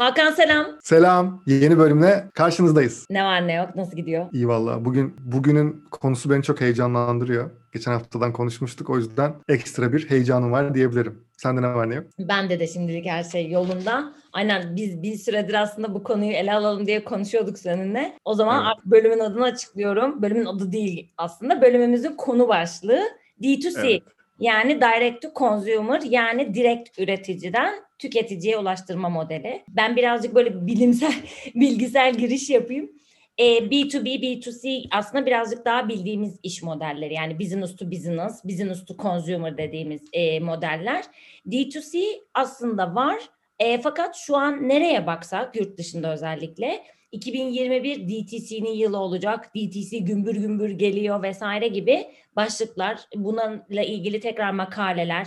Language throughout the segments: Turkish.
Hakan selam. Selam. Yeni bölümle karşınızdayız. Ne var ne yok nasıl gidiyor? İyi valla. Bugün bugünün konusu beni çok heyecanlandırıyor. Geçen haftadan konuşmuştuk o yüzden ekstra bir heyecanım var diyebilirim. Sende ne var ne yok? Bende de şimdilik her şey yolunda. Aynen biz bir süredir aslında bu konuyu ele alalım diye konuşuyorduk seninle. O zaman Evet. artık bölümün adını açıklıyorum. Bölümün adı değil aslında. Bölümümüzün konu başlığı D2C. Evet. Yani Direct to Consumer yani direkt üreticiden tüketiciye ulaştırma modeli. Ben birazcık böyle bilimsel, bilgisel giriş yapayım. E, B2B, B2C aslında birazcık daha bildiğimiz iş modelleri. Yani business to business, business to consumer dediğimiz e, modeller. D2C aslında var. E, fakat şu an nereye baksak yurt dışında özellikle 2021 DTC'nin yılı olacak. DTC gümbür gümbür geliyor vesaire gibi başlıklar. Bununla ilgili tekrar makaleler.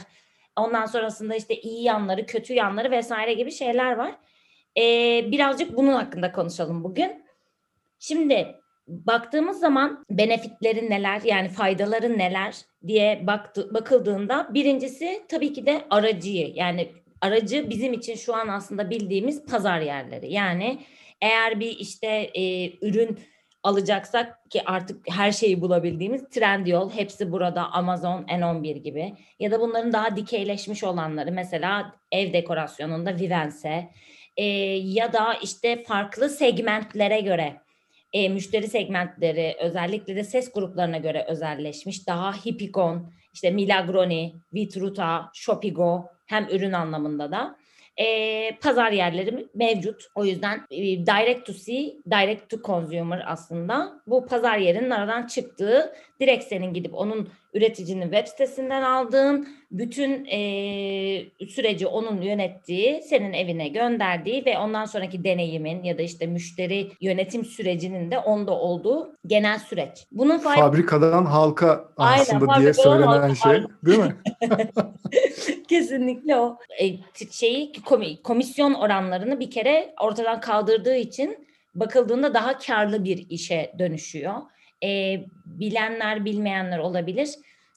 Ondan sonrasında işte iyi yanları, kötü yanları vesaire gibi şeyler var. E, birazcık bunun hakkında konuşalım bugün. Şimdi baktığımız zaman benefitleri neler yani faydaları neler diye baktı, bakıldığında birincisi tabii ki de aracıyı yani aracı bizim için şu an aslında bildiğimiz pazar yerleri. Yani eğer bir işte e, ürün alacaksak ki artık her şeyi bulabildiğimiz Trendyol hepsi burada Amazon N11 gibi ya da bunların daha dikeyleşmiş olanları mesela ev dekorasyonunda Vivense e, ya da işte farklı segmentlere göre e, müşteri segmentleri özellikle de ses gruplarına göre özelleşmiş. Daha Hippicon, işte Milagroni, Vitruta, Shopigo hem ürün anlamında da e, pazar yerleri mevcut. O yüzden e, direct to see, direct to consumer aslında bu pazar yerinin aradan çıktığı direkt senin gidip onun üreticinin web sitesinden aldığın bütün e, süreci onun yönettiği, senin evine gönderdiği ve ondan sonraki deneyimin ya da işte müşteri yönetim sürecinin de onda olduğu genel süreç. Bunun fayda Fabrikadan halka Aynen, aslında diye fabrikadan söylenen halka, şey aynen. değil mi? Kesinlikle o. E, şeyi komi- komisyon oranlarını bir kere ortadan kaldırdığı için bakıldığında daha karlı bir işe dönüşüyor. E, bilenler bilmeyenler olabilir.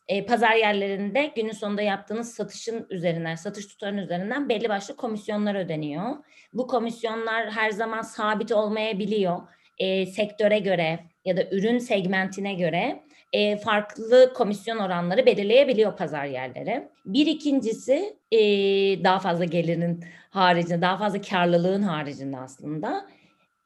E, pazar yerlerinde günün sonunda yaptığınız satışın üzerinden, satış tutarının üzerinden belli başlı komisyonlar ödeniyor. Bu komisyonlar her zaman sabit olmayabiliyor. E, sektöre göre ya da ürün segmentine göre e, farklı komisyon oranları belirleyebiliyor pazar yerleri. Bir ikincisi e, daha fazla gelirin haricinde, daha fazla karlılığın haricinde aslında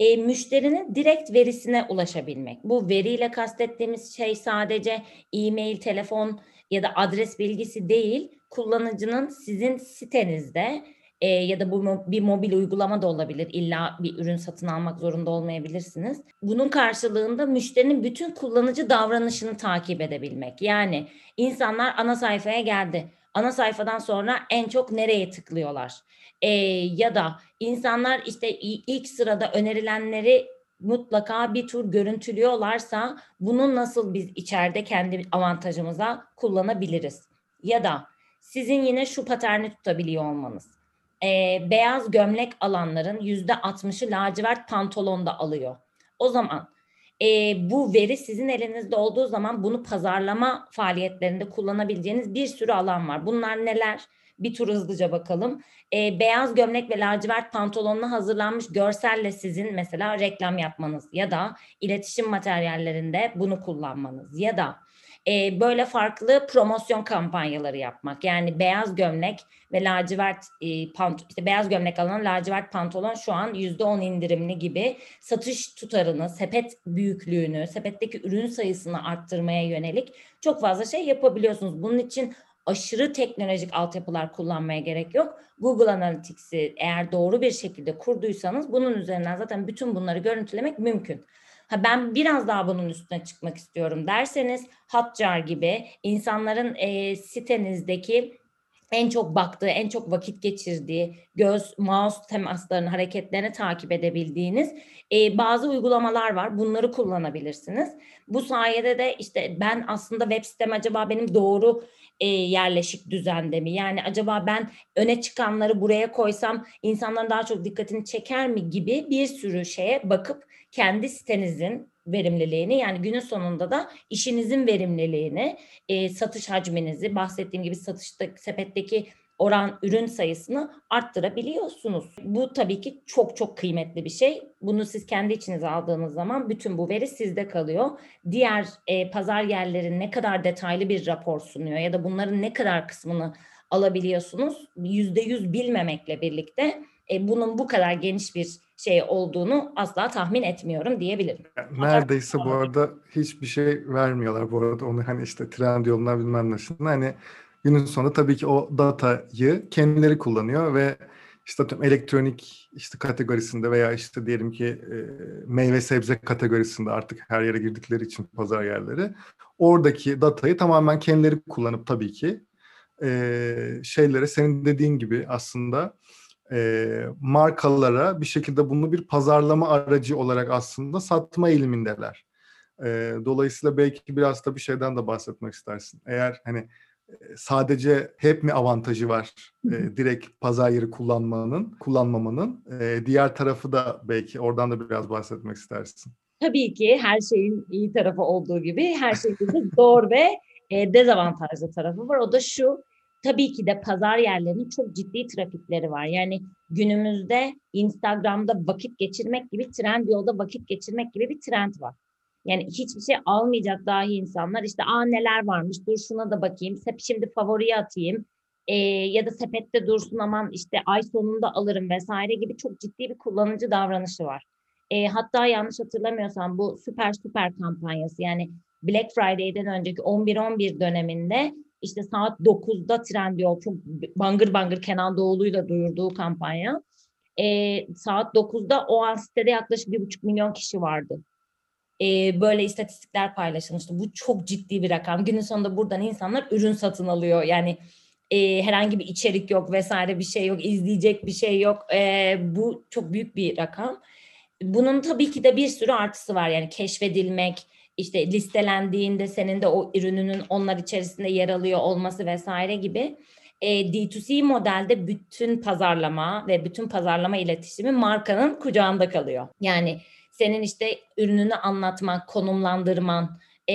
e, müşterinin direkt verisine ulaşabilmek. Bu veriyle kastettiğimiz şey sadece e-mail, telefon ya da adres bilgisi değil, kullanıcının sizin sitenizde e, ya da bu bir mobil uygulama da olabilir. İlla bir ürün satın almak zorunda olmayabilirsiniz. Bunun karşılığında müşterinin bütün kullanıcı davranışını takip edebilmek. Yani insanlar ana sayfaya geldi. Ana sayfadan sonra en çok nereye tıklıyorlar? E, ya da insanlar işte ilk sırada önerilenleri mutlaka bir tur görüntülüyorlarsa bunu nasıl biz içeride kendi avantajımıza kullanabiliriz? Ya da sizin yine şu paterni tutabiliyor olmanız. Ee, beyaz gömlek alanların yüzde 60'ı lacivert pantolonda alıyor. O zaman e, bu veri sizin elinizde olduğu zaman bunu pazarlama faaliyetlerinde kullanabileceğiniz bir sürü alan var. Bunlar neler? Bir tur hızlıca bakalım. Ee, beyaz gömlek ve lacivert pantolonla hazırlanmış görselle sizin mesela reklam yapmanız ya da iletişim materyallerinde bunu kullanmanız ya da e, böyle farklı promosyon kampanyaları yapmak. Yani beyaz gömlek ve lacivert e, pant işte beyaz gömlek alan lacivert pantolon şu an %10 indirimli gibi satış tutarını, sepet büyüklüğünü, sepetteki ürün sayısını arttırmaya yönelik çok fazla şey yapabiliyorsunuz. Bunun için aşırı teknolojik altyapılar kullanmaya gerek yok. Google Analytics'i eğer doğru bir şekilde kurduysanız bunun üzerinden zaten bütün bunları görüntülemek mümkün. Ha ben biraz daha bunun üstüne çıkmak istiyorum derseniz Hotjar gibi insanların e, sitenizdeki en çok baktığı, en çok vakit geçirdiği, göz, mouse temaslarını, hareketlerini takip edebildiğiniz e, bazı uygulamalar var. Bunları kullanabilirsiniz. Bu sayede de işte ben aslında web sitem acaba benim doğru e, yerleşik düzende mi? Yani acaba ben öne çıkanları buraya koysam insanların daha çok dikkatini çeker mi gibi bir sürü şeye bakıp kendi sitenizin verimliliğini yani günün sonunda da işinizin verimliliğini, e, satış hacminizi, bahsettiğim gibi satışta sepetteki oran ürün sayısını arttırabiliyorsunuz. Bu tabii ki çok çok kıymetli bir şey. Bunu siz kendi içinize aldığınız zaman bütün bu veri sizde kalıyor. Diğer e, pazar yerleri ne kadar detaylı bir rapor sunuyor ya da bunların ne kadar kısmını alabiliyorsunuz. Yüzde yüz bilmemekle birlikte e, bunun bu kadar geniş bir şey olduğunu asla tahmin etmiyorum diyebilirim. Neredeyse bu arada hiçbir şey vermiyorlar bu arada. Onu hani işte trend yoluna bilmem. Şimdi hani günün sonunda tabii ki o datayı kendileri kullanıyor ve işte elektronik işte kategorisinde veya işte diyelim ki e, meyve sebze kategorisinde artık her yere girdikleri için pazar yerleri oradaki datayı tamamen kendileri kullanıp tabii ki e, şeylere senin dediğin gibi aslında e, markalara bir şekilde bunu bir pazarlama aracı olarak aslında satma eğilimindeler. E, dolayısıyla belki biraz da bir şeyden de bahsetmek istersin. Eğer hani sadece hep mi avantajı var e, direkt pazar yeri kullanmanın, kullanmamanın? E, diğer tarafı da belki oradan da biraz bahsetmek istersin. Tabii ki her şeyin iyi tarafı olduğu gibi her şeyin de zor ve e, dezavantajlı tarafı var. O da şu, tabii ki de pazar yerlerinin çok ciddi trafikleri var. Yani günümüzde Instagram'da vakit geçirmek gibi, Trendyol'da vakit geçirmek gibi bir trend var. Yani hiçbir şey almayacak dahi insanlar işte aa neler varmış dur şuna da bakayım şimdi favoriye atayım e, ya da sepette dursun aman işte ay sonunda alırım vesaire gibi çok ciddi bir kullanıcı davranışı var. E, hatta yanlış hatırlamıyorsam bu süper süper kampanyası yani Black Friday'den önceki 11-11 döneminde işte saat 9'da Trendyol çok bangır bangır Kenan Doğulu'yla duyurduğu kampanya. E, saat 9'da o an sitede yaklaşık bir buçuk milyon kişi vardı e, böyle istatistikler paylaşılmıştı. Bu çok ciddi bir rakam. Günün sonunda buradan insanlar ürün satın alıyor. Yani e, herhangi bir içerik yok vesaire bir şey yok, izleyecek bir şey yok. E, bu çok büyük bir rakam. Bunun tabii ki de bir sürü artısı var. Yani keşfedilmek, işte listelendiğinde senin de o ürününün onlar içerisinde yer alıyor olması vesaire gibi. E, D2C modelde bütün pazarlama ve bütün pazarlama iletişimi markanın kucağında kalıyor. Yani senin işte ürününü anlatmak, konumlandırman, e,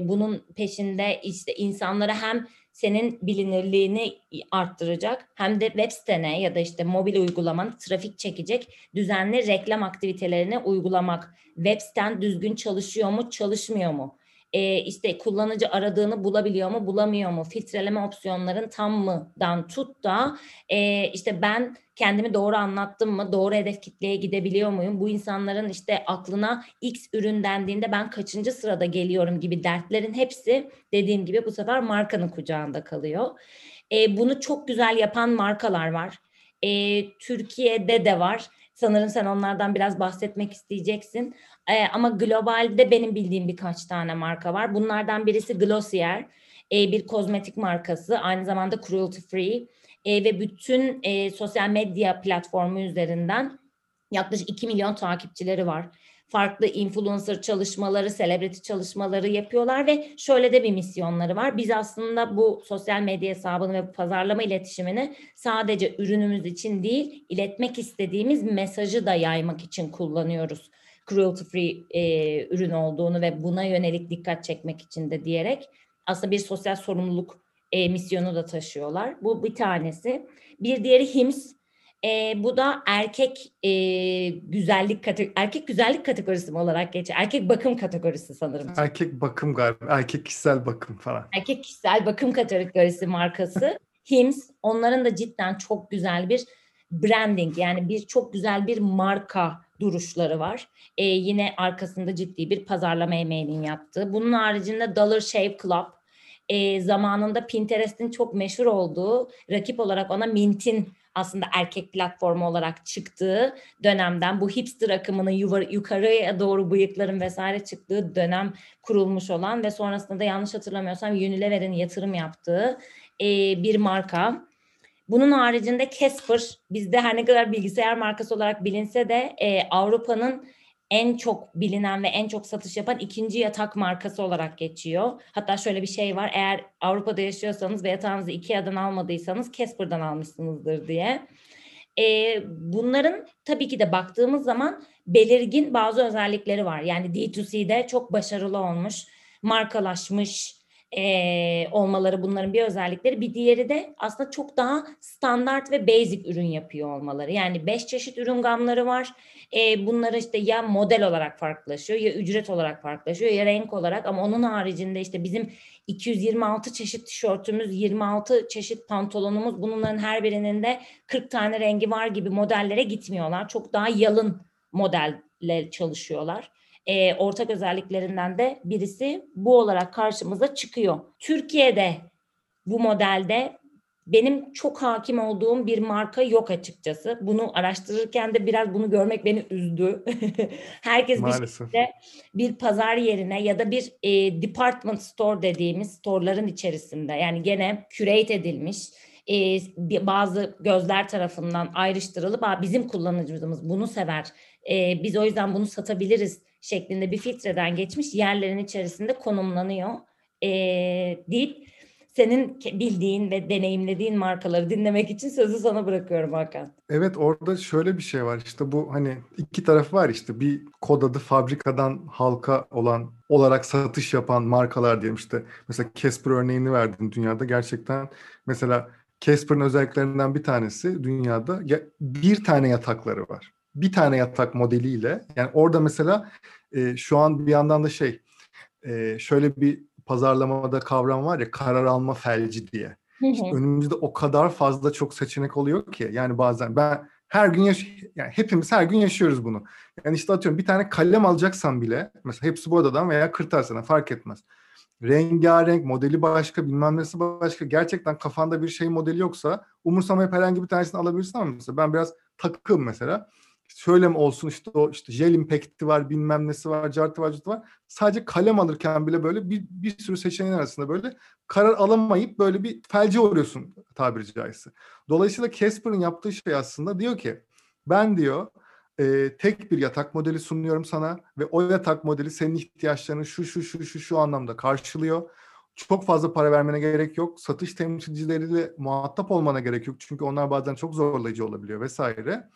bunun peşinde işte insanlara hem senin bilinirliğini arttıracak hem de web sitene ya da işte mobil uygulamanı trafik çekecek düzenli reklam aktivitelerini uygulamak. Web siten düzgün çalışıyor mu, çalışmıyor mu? E, işte kullanıcı aradığını bulabiliyor mu bulamıyor mu filtreleme opsiyonların tam mıdan tut da e, işte ben kendimi doğru anlattım mı doğru hedef kitleye gidebiliyor muyum bu insanların işte aklına x ürün dendiğinde ben kaçıncı sırada geliyorum gibi dertlerin hepsi dediğim gibi bu sefer markanın kucağında kalıyor. E, bunu çok güzel yapan markalar var. E, Türkiye'de de var. Sanırım sen onlardan biraz bahsetmek isteyeceksin. E, ama globalde benim bildiğim birkaç tane marka var. Bunlardan birisi Glossier, e, bir kozmetik markası, aynı zamanda cruelty free e, ve bütün e, sosyal medya platformu üzerinden yaklaşık 2 milyon takipçileri var. Farklı influencer çalışmaları, celebrity çalışmaları yapıyorlar ve şöyle de bir misyonları var. Biz aslında bu sosyal medya hesabını ve pazarlama iletişimini sadece ürünümüz için değil, iletmek istediğimiz mesajı da yaymak için kullanıyoruz cruelty free e, ürün olduğunu ve buna yönelik dikkat çekmek için de diyerek aslında bir sosyal sorumluluk e, misyonu da taşıyorlar. Bu bir tanesi. Bir diğeri HIMS. E, bu da erkek e, güzellik erkek güzellik kategorisi mi olarak geçiyor? Erkek bakım kategorisi sanırım. Erkek bakım galiba. Erkek kişisel bakım falan. Erkek kişisel bakım kategorisi markası. HIMS onların da cidden çok güzel bir branding yani bir çok güzel bir marka duruşları var. E, yine arkasında ciddi bir pazarlama emeğinin yaptığı. Bunun haricinde Dollar Shave Club e, zamanında Pinterest'in çok meşhur olduğu rakip olarak ona Mint'in aslında erkek platformu olarak çıktığı dönemden bu hipster akımının yukarıya doğru bıyıkların vesaire çıktığı dönem kurulmuş olan ve sonrasında da yanlış hatırlamıyorsam Unilever'in yatırım yaptığı e, bir marka. Bunun haricinde Casper bizde her ne kadar bilgisayar markası olarak bilinse de e, Avrupa'nın en çok bilinen ve en çok satış yapan ikinci yatak markası olarak geçiyor. Hatta şöyle bir şey var. Eğer Avrupa'da yaşıyorsanız ve yatağınızı Ikea'dan almadıysanız Casper'dan almışsınızdır diye. E, bunların tabii ki de baktığımız zaman belirgin bazı özellikleri var. Yani D2C'de çok başarılı olmuş, markalaşmış, e, olmaları bunların bir özellikleri. Bir diğeri de aslında çok daha standart ve basic ürün yapıyor olmaları. Yani beş çeşit ürün gamları var. E, bunları işte ya model olarak farklılaşıyor ya ücret olarak farklılaşıyor ya renk olarak ama onun haricinde işte bizim 226 çeşit tişörtümüz, 26 çeşit pantolonumuz bunların her birinin de 40 tane rengi var gibi modellere gitmiyorlar. Çok daha yalın modelle çalışıyorlar e, ortak özelliklerinden de birisi bu olarak karşımıza çıkıyor. Türkiye'de bu modelde benim çok hakim olduğum bir marka yok açıkçası. Bunu araştırırken de biraz bunu görmek beni üzdü. Herkes Maalesef. bir şekilde bir pazar yerine ya da bir e, department store dediğimiz storeların içerisinde yani gene curate edilmiş e, bazı gözler tarafından ayrıştırılıp bizim kullanıcımız bunu sever. E, biz o yüzden bunu satabiliriz şeklinde bir filtreden geçmiş yerlerin içerisinde konumlanıyor. E, deyip senin bildiğin ve deneyimlediğin markaları dinlemek için sözü sana bırakıyorum Hakan. Evet orada şöyle bir şey var. İşte bu hani iki taraf var. İşte bir kod adı fabrikadan halka olan olarak satış yapan markalar diyelim. İşte mesela Casper örneğini verdin dünyada. Gerçekten mesela Casper'ın özelliklerinden bir tanesi dünyada bir tane yatakları var bir tane yatak modeliyle yani orada mesela e, şu an bir yandan da şey e, şöyle bir pazarlamada kavram var ya karar alma felci diye. İşte önümüzde o kadar fazla çok seçenek oluyor ki yani bazen ben her gün yaş yani hepimiz her gün yaşıyoruz bunu. Yani işte atıyorum bir tane kalem alacaksan bile mesela hepsi bu odadan veya kırtasiyeden fark etmez. Rengarenk, modeli başka, bilmem nesi başka. Gerçekten kafanda bir şey modeli yoksa umursamayıp herhangi bir tanesini alabilirsin ama mesela ben biraz takım mesela şöyle mi olsun işte o işte jel impact'i var bilmem nesi var cartı var cartı var. Sadece kalem alırken bile böyle bir, bir sürü seçeneğin arasında böyle karar alamayıp böyle bir felce oluyorsun tabiri caizse. Dolayısıyla Casper'ın yaptığı şey aslında diyor ki ben diyor e, tek bir yatak modeli sunuyorum sana ve o yatak modeli senin ihtiyaçlarını şu şu şu şu şu anlamda karşılıyor. Çok fazla para vermene gerek yok. Satış temsilcileriyle muhatap olmana gerek yok. Çünkü onlar bazen çok zorlayıcı olabiliyor vesaire.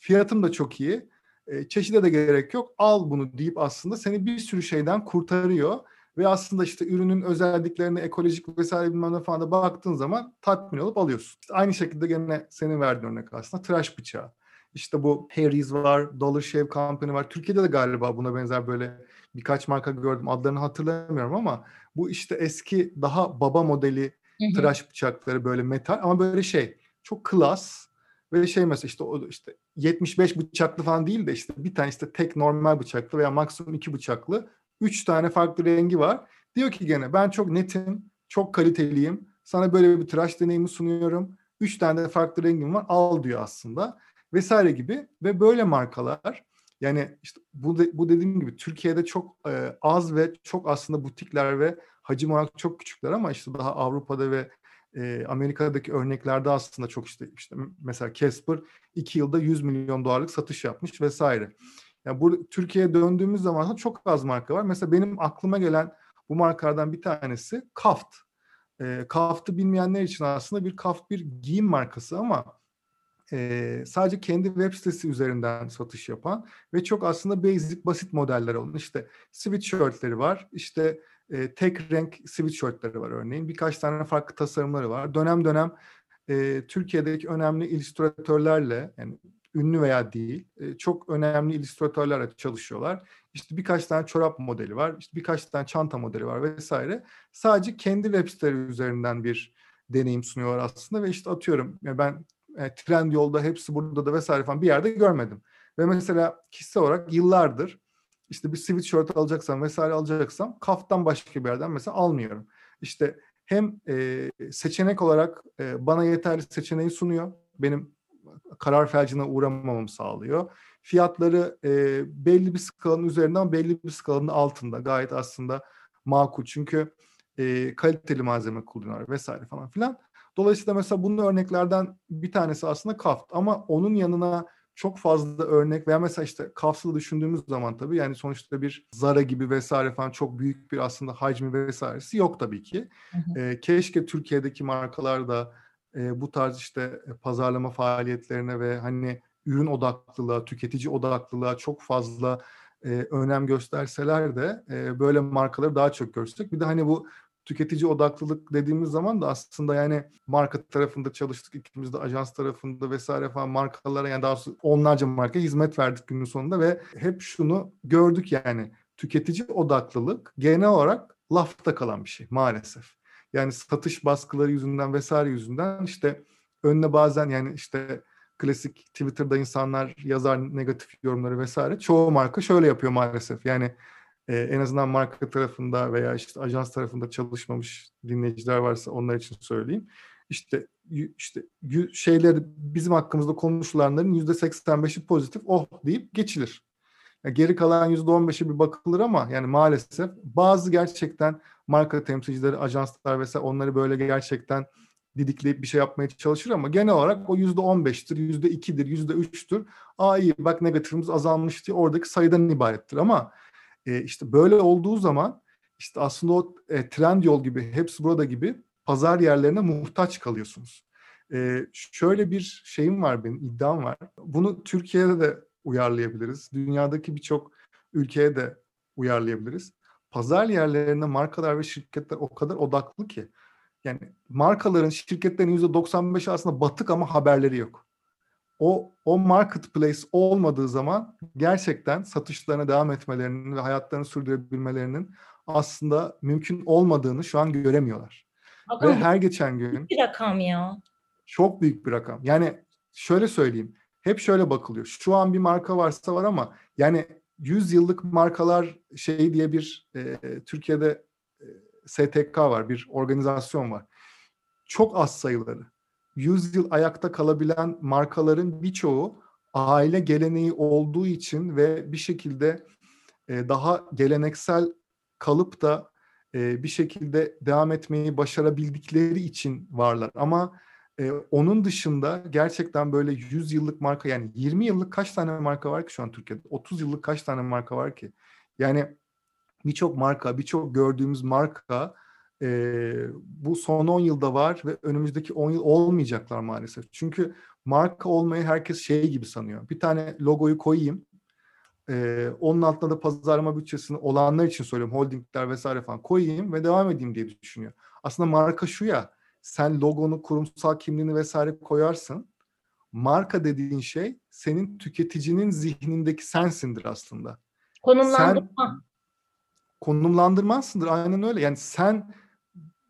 Fiyatım da çok iyi. E, çeşide de gerek yok. Al bunu deyip aslında seni bir sürü şeyden kurtarıyor. Ve aslında işte ürünün özelliklerine, ekolojik vesaire bilmem ne falan da baktığın zaman tatmin olup alıyorsun. İşte aynı şekilde gene senin verdiğin örnek aslında tıraş bıçağı. İşte bu Harry's var, Dollar Shave Company var. Türkiye'de de galiba buna benzer böyle birkaç marka gördüm. Adlarını hatırlamıyorum ama bu işte eski daha baba modeli tıraş bıçakları böyle metal ama böyle şey çok klas ve şey mesela işte o işte 75 bıçaklı falan değil de işte bir tane işte tek normal bıçaklı veya maksimum iki bıçaklı. Üç tane farklı rengi var. Diyor ki gene ben çok netim, çok kaliteliyim. Sana böyle bir tıraş deneyimi sunuyorum. Üç tane de farklı rengim var. Al diyor aslında. Vesaire gibi. Ve böyle markalar yani işte bu, de, bu dediğim gibi Türkiye'de çok e, az ve çok aslında butikler ve hacim olarak çok küçükler ama işte daha Avrupa'da ve e, Amerika'daki örneklerde aslında çok işte işte mesela Casper iki yılda 100 milyon dolarlık satış yapmış vesaire. Yani bu Türkiye'ye döndüğümüz zaman çok az marka var. Mesela benim aklıma gelen bu markalardan bir tanesi Kaft. E, Kaft'ı bilmeyenler için aslında bir Kaft bir giyim markası ama e, sadece kendi web sitesi üzerinden satış yapan ve çok aslında basic basit modeller olan işte sweatshirtleri var. İşte e, tek renk sweatshirtleri var örneğin. Birkaç tane farklı tasarımları var. Dönem dönem e, Türkiye'deki önemli illüstratörlerle yani ünlü veya değil e, çok önemli illüstratörlerle çalışıyorlar. İşte birkaç tane çorap modeli var, işte birkaç tane çanta modeli var vesaire. Sadece kendi web siteleri üzerinden bir deneyim sunuyorlar aslında ve işte atıyorum yani ben e, trend yolda hepsi burada da vesaire falan bir yerde görmedim. Ve mesela kişisel olarak yıllardır işte bir sweatshirt alacaksam vesaire alacaksam kaftan başka bir yerden mesela almıyorum. İşte hem e, seçenek olarak e, bana yeterli seçeneği sunuyor. Benim karar felcine uğramamamı sağlıyor. Fiyatları e, belli bir skalanın üzerinden belli bir skalanın altında. Gayet aslında makul. Çünkü e, kaliteli malzeme kullanıyorlar vesaire falan filan. Dolayısıyla mesela bunun örneklerden bir tanesi aslında Kaft. Ama onun yanına çok fazla örnek veya mesela işte Kafs'ı düşündüğümüz zaman tabii yani sonuçta bir Zara gibi vesaire falan çok büyük bir aslında hacmi vesairesi yok tabii ki. Hı hı. E, keşke Türkiye'deki markalar da e, bu tarz işte pazarlama faaliyetlerine ve hani ürün odaklılığa, tüketici odaklılığa çok fazla e, önem gösterseler de e, böyle markaları daha çok görsek. Bir de hani bu tüketici odaklılık dediğimiz zaman da aslında yani marka tarafında çalıştık ikimiz de ajans tarafında vesaire falan markalara yani daha onlarca marka hizmet verdik günün sonunda ve hep şunu gördük yani tüketici odaklılık genel olarak lafta kalan bir şey maalesef. Yani satış baskıları yüzünden vesaire yüzünden işte önüne bazen yani işte klasik Twitter'da insanlar yazar negatif yorumları vesaire. Çoğu marka şöyle yapıyor maalesef. Yani e, en azından marka tarafında veya işte ajans tarafında çalışmamış dinleyiciler varsa onlar için söyleyeyim. İşte işte şeyler bizim hakkımızda konuşulanların yüzde 85'i pozitif oh deyip geçilir. Yani geri kalan yüzde 15'i bir bakılır ama yani maalesef bazı gerçekten marka temsilcileri, ajanslar vesaire onları böyle gerçekten didikleyip bir şey yapmaya çalışır ama genel olarak o yüzde on beştir, yüzde ikidir, yüzde üçtür. Aa iyi bak negatifimiz azalmış diye oradaki sayıdan ibarettir ama e, işte böyle olduğu zaman işte aslında o e, trend yol gibi hepsi burada gibi pazar yerlerine muhtaç kalıyorsunuz. E, şöyle bir şeyim var benim iddiam var. Bunu Türkiye'de de uyarlayabiliriz. Dünyadaki birçok ülkeye de uyarlayabiliriz. Pazar yerlerine markalar ve şirketler o kadar odaklı ki yani markaların, şirketlerin %95'i aslında batık ama haberleri yok. O, o marketplace olmadığı zaman gerçekten satışlarına devam etmelerinin ve hayatlarını sürdürebilmelerinin aslında mümkün olmadığını şu an göremiyorlar. Bakın, ve her geçen gün... Bir rakam ya. Çok büyük bir rakam. Yani şöyle söyleyeyim. Hep şöyle bakılıyor. Şu an bir marka varsa var ama yani 100 yıllık markalar şey diye bir e, Türkiye'de e, STK var, bir organizasyon var. Çok az sayıları. 100 yıl ayakta kalabilen markaların birçoğu aile geleneği olduğu için ve bir şekilde e, daha geleneksel kalıp da e, bir şekilde devam etmeyi başarabildikleri için varlar. Ama e, onun dışında gerçekten böyle 100 yıllık marka yani 20 yıllık kaç tane marka var ki şu an Türkiye'de? 30 yıllık kaç tane marka var ki? Yani birçok marka, birçok gördüğümüz marka e, bu son 10 yılda var ve önümüzdeki 10 yıl olmayacaklar maalesef. Çünkü marka olmayı herkes şey gibi sanıyor. Bir tane logoyu koyayım, e, onun altında da pazarlama bütçesini olanlar için söylüyorum, holdingler vesaire falan koyayım ve devam edeyim diye düşünüyor. Aslında marka şu ya, sen logonu, kurumsal kimliğini vesaire koyarsın. Marka dediğin şey senin tüketicinin zihnindeki sensindir aslında. Konumlandırma. Sen, konumlandırmazsındır. Aynen öyle. Yani sen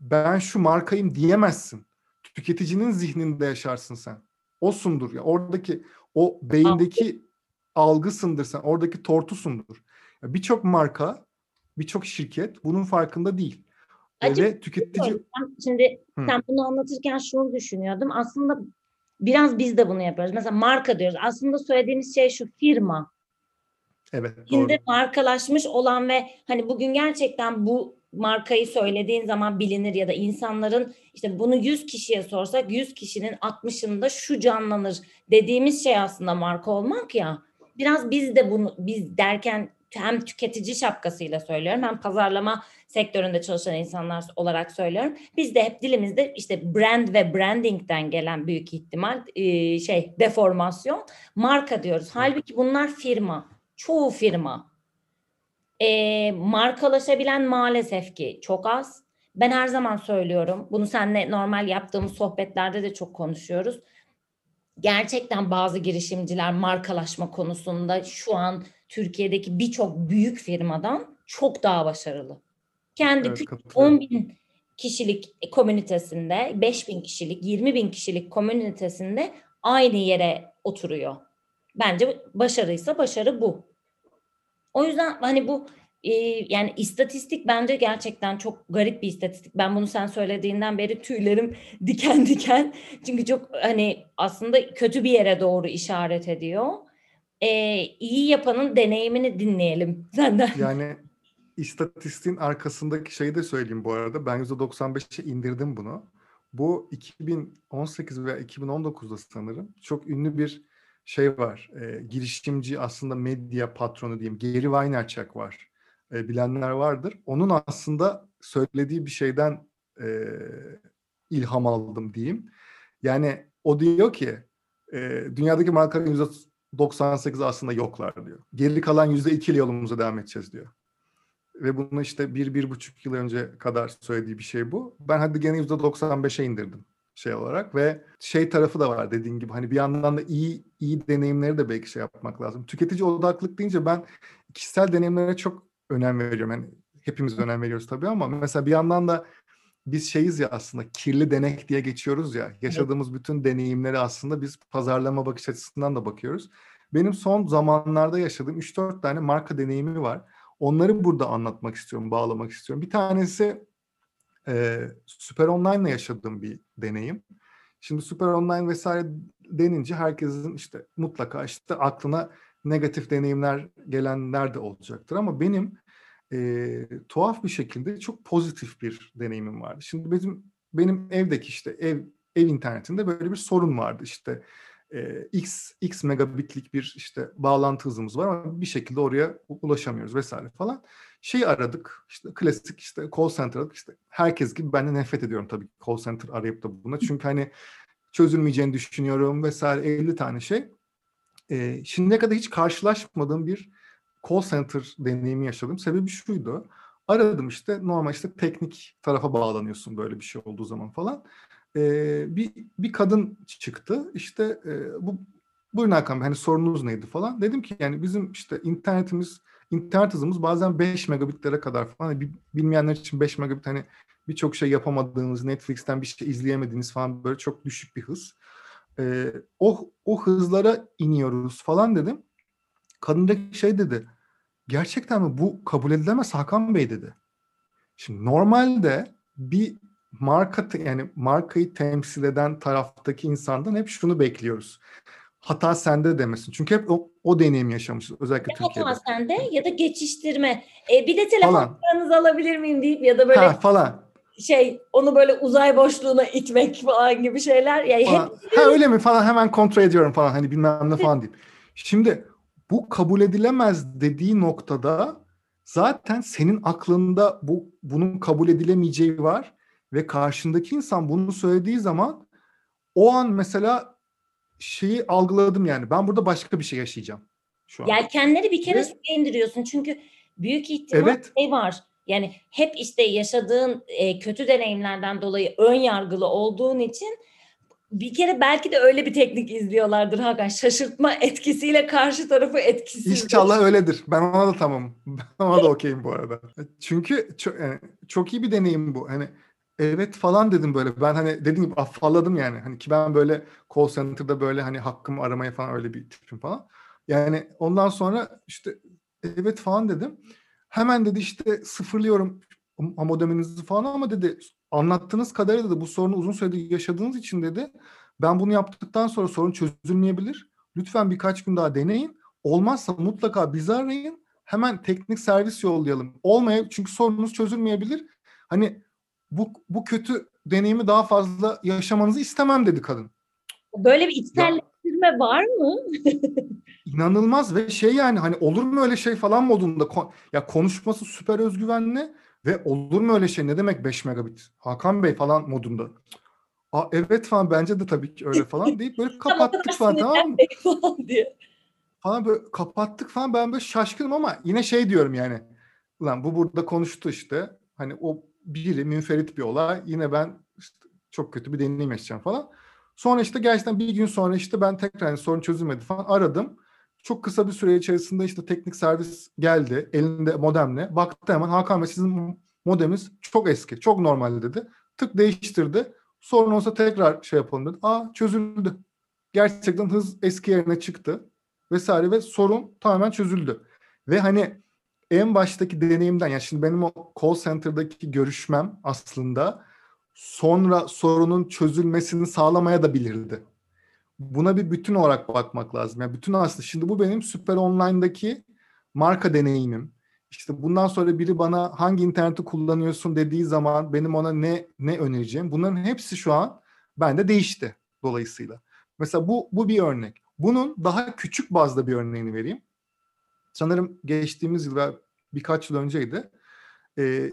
ben şu markayım diyemezsin. Tüketicinin zihninde yaşarsın sen. Osundur. Ya oradaki o beyindeki algısındır sen. Oradaki tortusundur. Birçok marka, birçok şirket bunun farkında değil. Acaba Ve tüketici... Şimdi Hı. sen bunu anlatırken şunu düşünüyordum. Aslında biraz biz de bunu yapıyoruz. Mesela marka diyoruz. Aslında söylediğimiz şey şu firma. Evet. Şimdi markalaşmış olan ve hani bugün gerçekten bu markayı söylediğin zaman bilinir ya da insanların işte bunu 100 kişiye sorsak 100 kişinin 60'ında şu canlanır dediğimiz şey aslında marka olmak ya. Biraz biz de bunu biz derken hem tüketici şapkasıyla söylüyorum hem pazarlama sektöründe çalışan insanlar olarak söylüyorum. Biz de hep dilimizde işte brand ve brandingden gelen büyük ihtimal şey deformasyon marka diyoruz. Halbuki bunlar firma çoğu firma e, markalaşabilen maalesef ki çok az. Ben her zaman söylüyorum. Bunu seninle normal yaptığımız sohbetlerde de çok konuşuyoruz. Gerçekten bazı girişimciler markalaşma konusunda şu an Türkiye'deki birçok büyük firmadan çok daha başarılı. Kendi evet, 10 bin kişilik komünitesinde, 5 bin kişilik, 20 bin kişilik komünitesinde aynı yere oturuyor. Bence başarıysa başarı bu. O yüzden hani bu e, yani istatistik bence gerçekten çok garip bir istatistik. Ben bunu sen söylediğinden beri tüylerim diken diken. Çünkü çok hani aslında kötü bir yere doğru işaret ediyor. E, iyi yapanın deneyimini dinleyelim senden. Yani istatistiğin arkasındaki şeyi de söyleyeyim bu arada. Ben %95'e indirdim bunu. Bu 2018 veya 2019'da sanırım çok ünlü bir şey var. E, girişimci aslında medya patronu diyeyim. Gary Vaynerchuk var. E, bilenler vardır. Onun aslında söylediği bir şeyden e, ilham aldım diyeyim. Yani o diyor ki e, dünyadaki markaların %98'i aslında yoklar diyor. Geri kalan %2 ile yolumuza devam edeceğiz diyor. ve bunu işte bir, bir buçuk yıl önce kadar söylediği bir şey bu. Ben hadi gene %95'e indirdim şey olarak ve şey tarafı da var dediğin gibi hani bir yandan da iyi iyi deneyimleri de belki şey yapmak lazım. Tüketici odaklılık deyince ben kişisel deneyimlere çok önem veriyorum. Yani hepimiz önem veriyoruz tabii ama mesela bir yandan da biz şeyiz ya aslında kirli denek diye geçiyoruz ya. Yaşadığımız bütün deneyimleri aslında biz pazarlama bakış açısından da bakıyoruz. Benim son zamanlarda yaşadığım 3-4 tane marka deneyimi var. Onları burada anlatmak istiyorum, bağlamak istiyorum. Bir tanesi e, Süper Online'la yaşadığım bir deneyim. Şimdi Süper Online vesaire denince herkesin işte mutlaka işte aklına negatif deneyimler gelenler de olacaktır ama benim e, tuhaf bir şekilde çok pozitif bir deneyimim vardı. Şimdi bizim benim evdeki işte ev ev internetinde böyle bir sorun vardı işte e, x x megabitlik bir işte bağlantı hızımız var ama bir şekilde oraya ulaşamıyoruz vesaire falan. Şey aradık işte klasik işte call center aradık işte herkes gibi ben de nefret ediyorum tabii call center arayıp da buna çünkü hani çözülmeyeceğini düşünüyorum vesaire 50 tane şey. E, şimdiye kadar hiç karşılaşmadığım bir call center deneyimi yaşadım. Sebebi şuydu. Aradım işte normal işte teknik tarafa bağlanıyorsun böyle bir şey olduğu zaman falan. Ee, bir bir kadın çıktı. İşte e, bu buyurun Hakan Bey hani sorunuz neydi falan. Dedim ki yani bizim işte internetimiz internet hızımız bazen 5 megabitlere kadar falan. Hani bilmeyenler için 5 megabit hani birçok şey yapamadığınız, Netflix'ten bir şey izleyemediğiniz falan böyle çok düşük bir hız. Ee, o o hızlara iniyoruz falan dedim. Kadın da şey dedi. Gerçekten mi bu kabul edilemez Hakan Bey dedi. Şimdi normalde bir marka yani markayı temsil eden taraftaki insandan hep şunu bekliyoruz. Hata sende demesin. Çünkü hep o, o deneyim yaşamışız özellikle ya Türkiye'de. Hata sende ya da geçiştirme. E, bir de telefonlarınızı alabilir miyim deyip ya da böyle ha, falan. şey onu böyle uzay boşluğuna itmek falan gibi şeyler. Yani falan. hep ha öyle mi falan hemen kontrol ediyorum falan hani bilmem ne falan deyip. Şimdi bu kabul edilemez dediği noktada zaten senin aklında bu bunun kabul edilemeyeceği var ve karşındaki insan bunu söylediği zaman o an mesela şeyi algıladım yani ben burada başka bir şey yaşayacağım şu an. Yelkenleri bir kere Ve- suya indiriyorsun çünkü büyük ihtimal Evet. şey var. Yani hep işte yaşadığın e, kötü deneyimlerden dolayı ön yargılı olduğun için bir kere belki de öyle bir teknik izliyorlardır Hakan. Şaşırtma etkisiyle karşı tarafı etkisiz. İnşallah öyledir. Ben ona da tamam. Ben ona da okeyim bu arada. Çünkü çok, yani çok iyi bir deneyim bu. Hani evet falan dedim böyle. Ben hani dediğim gibi afalladım yani. Hani ki ben böyle call center'da böyle hani hakkımı aramaya falan öyle bir tipim falan. Yani ondan sonra işte evet falan dedim. Hemen dedi işte sıfırlıyorum modeminizi falan ama dedi anlattığınız kadarıyla da bu sorunu uzun süredir yaşadığınız için dedi ben bunu yaptıktan sonra sorun çözülmeyebilir. Lütfen birkaç gün daha deneyin. Olmazsa mutlaka bizi arayın. Hemen teknik servis yollayalım. Olmaya çünkü sorununuz çözülmeyebilir. Hani bu bu kötü deneyimi daha fazla yaşamanızı istemem dedi kadın. Böyle bir içselleştirme var mı? İnanılmaz ve şey yani hani olur mu öyle şey falan modunda ya konuşması süper özgüvenli ve olur mu öyle şey ne demek 5 megabit Hakan Bey falan modunda. Aa, evet falan bence de tabii ki öyle falan deyip böyle kapattık falan tamam mı? falan diye. Falan böyle kapattık falan ben böyle şaşkınım ama yine şey diyorum yani. Ulan bu burada konuştu işte. Hani o biri münferit bir olay. Yine ben işte çok kötü bir deneyim yaşayacağım falan. Sonra işte gerçekten bir gün sonra işte ben tekrar hani sorun çözülmedi falan aradım. Çok kısa bir süre içerisinde işte teknik servis geldi elinde modemle. Baktı hemen Hakan Bey sizin modeminiz çok eski, çok normal dedi. Tık değiştirdi. Sorun olsa tekrar şey yapalım dedi. Aa çözüldü. Gerçekten hız eski yerine çıktı vesaire ve sorun tamamen çözüldü. Ve hani en baştaki deneyimden yani şimdi benim o call center'daki görüşmem aslında sonra sorunun çözülmesini sağlamaya da bilirdi. Buna bir bütün olarak bakmak lazım. Yani bütün aslında şimdi bu benim Süper Online'daki marka deneyimim. İşte bundan sonra biri bana hangi interneti kullanıyorsun dediği zaman benim ona ne ne önereceğim. Bunların hepsi şu an bende değişti dolayısıyla. Mesela bu bu bir örnek. Bunun daha küçük bazda bir örneğini vereyim. Sanırım geçtiğimiz yıl ve birkaç yıl önceydi. Ee,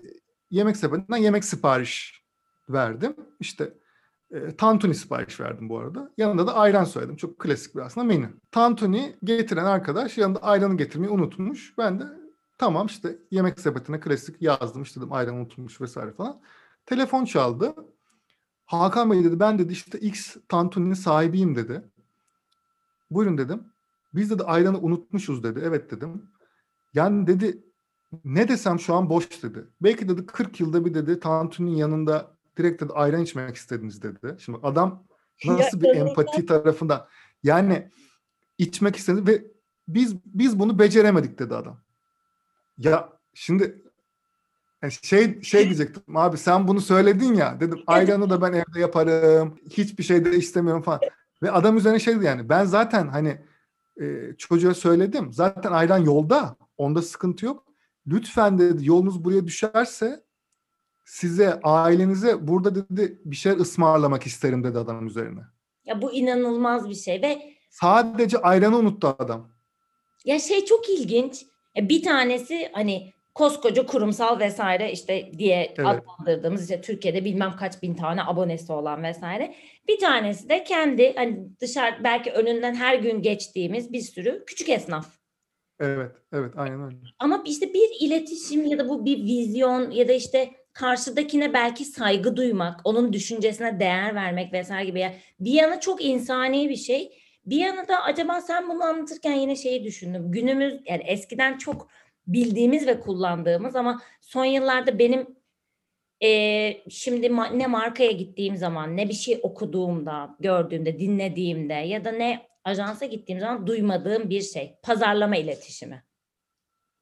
yemek sepetinden yemek sipariş verdim. İşte e, tantuni sipariş verdim bu arada. Yanında da ayran söyledim. Çok klasik bir aslında menü. Tantuni getiren arkadaş yanında ayranı getirmeyi unutmuş. Ben de Tamam işte yemek sepetine klasik yazdım işte dedim ayran unutulmuş vesaire falan. Telefon çaldı. Hakan Bey dedi ben dedi işte X Tantuni'nin sahibiyim dedi. Buyurun dedim. Biz dedi ayranı unutmuşuz dedi. Evet dedim. Yani dedi ne desem şu an boş dedi. Belki dedi 40 yılda bir dedi Tantuni'nin yanında direkt dedi ayran içmek istediniz dedi. Şimdi adam nasıl bir empati tarafından yani içmek istedi ve biz biz bunu beceremedik dedi adam. Ya şimdi yani şey şey diyecektim abi sen bunu söyledin ya dedim ayranı da ben evde yaparım hiçbir şey de istemiyorum falan ve adam üzerine şey dedi yani ben zaten hani e, çocuğa söyledim zaten ayran yolda onda sıkıntı yok lütfen dedi yolunuz buraya düşerse size ailenize burada dedi bir şey ısmarlamak isterim dedi adam üzerine. Ya bu inanılmaz bir şey ve sadece ayranı unuttu adam. Ya şey çok ilginç. Bir tanesi hani koskoca kurumsal vesaire işte diye Evet. adlandırdığımız işte Türkiye'de bilmem kaç bin tane abonesi olan vesaire. Bir tanesi de kendi hani dışarı belki önünden her gün geçtiğimiz bir sürü küçük esnaf. Evet, evet aynen öyle. Ama işte bir iletişim ya da bu bir vizyon ya da işte karşıdakine belki saygı duymak, onun düşüncesine değer vermek vesaire gibi. Yani bir yana çok insani bir şey. Bir yana da acaba sen bunu anlatırken yine şeyi düşündüm. Günümüz yani eskiden çok bildiğimiz ve kullandığımız ama son yıllarda benim eee, şimdi ma- ne markaya gittiğim zaman ne bir şey okuduğumda, gördüğümde, dinlediğimde ya da ne ajansa gittiğim zaman duymadığım bir şey. Pazarlama iletişimi.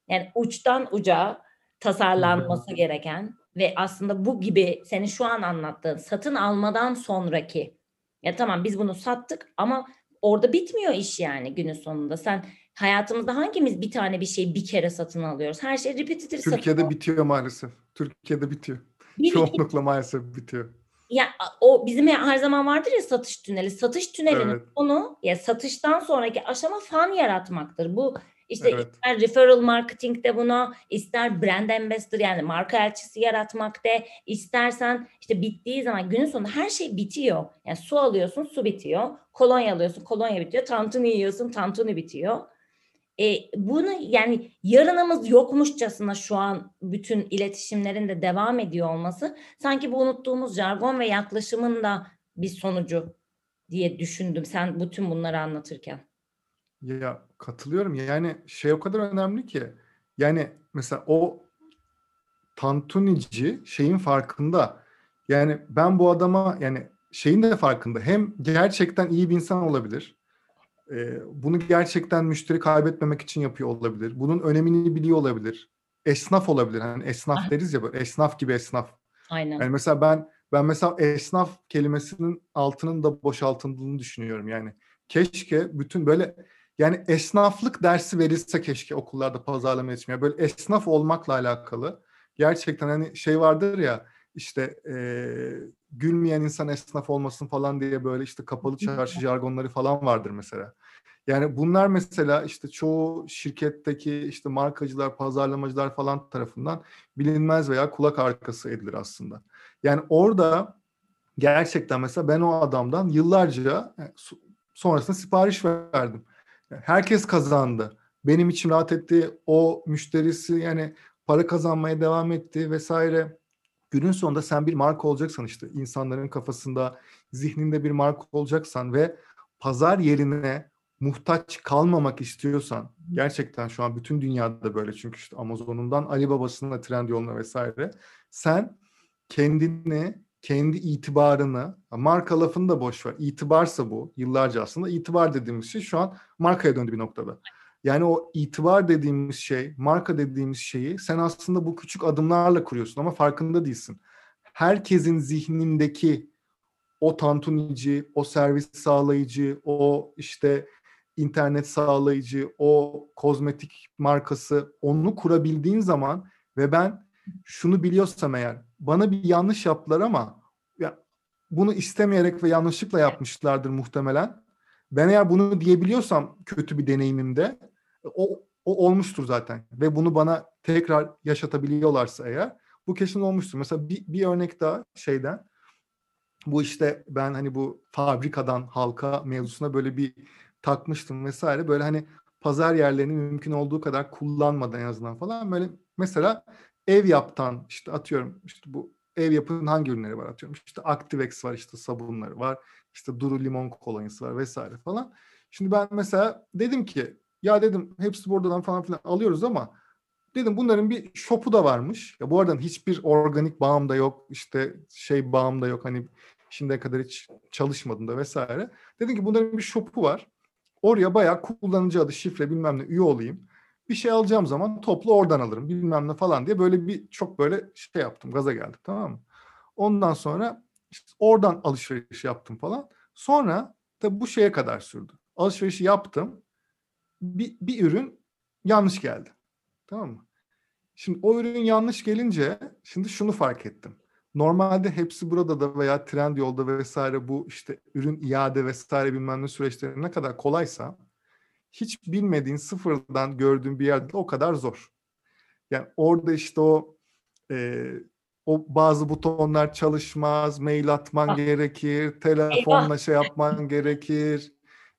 Yani uçtan uca tasarlanması gereken ve aslında bu gibi senin şu an anlattığın satın almadan sonraki ya tamam biz bunu sattık ama orada bitmiyor iş yani günün sonunda. Sen hayatımızda hangimiz bir tane bir şeyi bir kere satın alıyoruz? Her şey repetitif satın Türkiye'de bitiyor maalesef. Türkiye'de bitiyor. Bir, Çoğunlukla maalesef bitiyor. ya o bizim her zaman vardır ya satış tüneli. Satış tünelinin Evet. sonu ya satıştan sonraki aşama fan yaratmaktır. Bu işte Evet. ister referral marketing de buna, ister brand ambassador yani marka elçisi yaratmak de, istersen işte bittiği zaman günün sonunda her şey bitiyor. Yani su alıyorsun, su bitiyor. Kolonya alıyorsun, kolonya bitiyor. Tantuni yiyorsun, tantuni bitiyor. E, bunu yani yarınımız yokmuşçasına şu an bütün iletişimlerin de devam ediyor olması sanki bu unuttuğumuz jargon ve yaklaşımın da bir sonucu diye düşündüm sen bütün bunları anlatırken. Ya katılıyorum. Yani şey o kadar önemli ki. Yani mesela o tantunici şeyin farkında. Yani ben bu adama yani şeyin de farkında. Hem gerçekten iyi bir insan olabilir. Ee, bunu gerçekten müşteri kaybetmemek için yapıyor olabilir. Bunun önemini biliyor olabilir. Esnaf olabilir. Hani esnaf Aha. deriz ya böyle esnaf gibi esnaf. Aynen. Yani mesela ben ben mesela esnaf kelimesinin altının da boşaltıldığını düşünüyorum. Yani keşke bütün böyle yani esnaflık dersi verilse keşke okullarda pazarlama iletişimi. Yani böyle esnaf olmakla alakalı gerçekten hani şey vardır ya işte eee, gülmeyen insan esnaf olmasın falan diye böyle işte kapalı çarşı jargonları falan vardır mesela. Yani bunlar mesela işte çoğu şirketteki işte markacılar, pazarlamacılar falan tarafından bilinmez veya kulak arkası edilir aslında. Yani orada gerçekten mesela ben o adamdan yıllarca so- sonrasında sipariş verdim. Herkes kazandı. Benim içim rahat etti. O müşterisi yani para kazanmaya devam etti vesaire. Günün sonunda sen bir marka olacaksan işte insanların kafasında, zihninde bir marka olacaksan ve pazar yerine muhtaç kalmamak istiyorsan gerçekten şu an bütün dünyada böyle çünkü işte Amazon'undan Alibaba'sına, Trendyol'una vesaire sen kendini, kendi itibarını, marka lafını da boş ver. İtibarsa bu yıllarca aslında itibar dediğimiz şey şu an markaya döndü bir noktada. Yani o itibar dediğimiz şey, marka dediğimiz şeyi sen aslında bu küçük adımlarla kuruyorsun ama farkında değilsin. Herkesin zihnindeki o tantunici, o servis sağlayıcı, o işte internet sağlayıcı, o kozmetik markası onu kurabildiğin zaman ve ben şunu biliyorsam eğer bana bir yanlış yaptılar ama ya bunu istemeyerek ve yanlışlıkla yapmışlardır muhtemelen. Ben eğer bunu diyebiliyorsam kötü bir deneyimimde o, o olmuştur zaten ve bunu bana tekrar yaşatabiliyorlarsa eğer bu kesin olmuştur. Mesela bir, bir örnek daha şeyden bu işte ben hani bu fabrikadan halka mevzusuna böyle bir takmıştım vesaire. Böyle hani pazar yerlerini mümkün olduğu kadar kullanmadan en azından falan böyle mesela ev yaptan işte atıyorum işte bu ev yapının hangi ürünleri var atıyorum işte Activex var işte sabunları var işte Duru limon kolonyası var vesaire falan. Şimdi ben mesela dedim ki ya dedim hepsi buradan falan filan alıyoruz ama dedim bunların bir shop'u da varmış. Ya bu arada hiçbir organik bağım da yok işte şey bağım da yok hani şimdiye kadar hiç çalışmadım da vesaire. Dedim ki bunların bir shop'u var. Oraya bayağı kullanıcı adı, şifre bilmem ne üye olayım. Bir şey alacağım zaman toplu oradan alırım bilmem ne falan diye böyle bir çok böyle şey yaptım. Gaza geldim tamam mı? Ondan sonra işte oradan alışveriş yaptım falan. Sonra da bu şeye kadar sürdü. Alışverişi yaptım. Bir, bir ürün yanlış geldi. Tamam mı? Şimdi o ürün yanlış gelince şimdi şunu fark ettim. Normalde hepsi burada da veya Trendyol'da vesaire bu işte ürün iade vesaire bilmem ne süreçleri ne kadar kolaysa hiç bilmediğin sıfırdan gördüğün bir yerde o kadar zor. Yani orada işte o e, o bazı butonlar çalışmaz, mail atman ah. gerekir, telefonla Eyvah. şey yapman gerekir.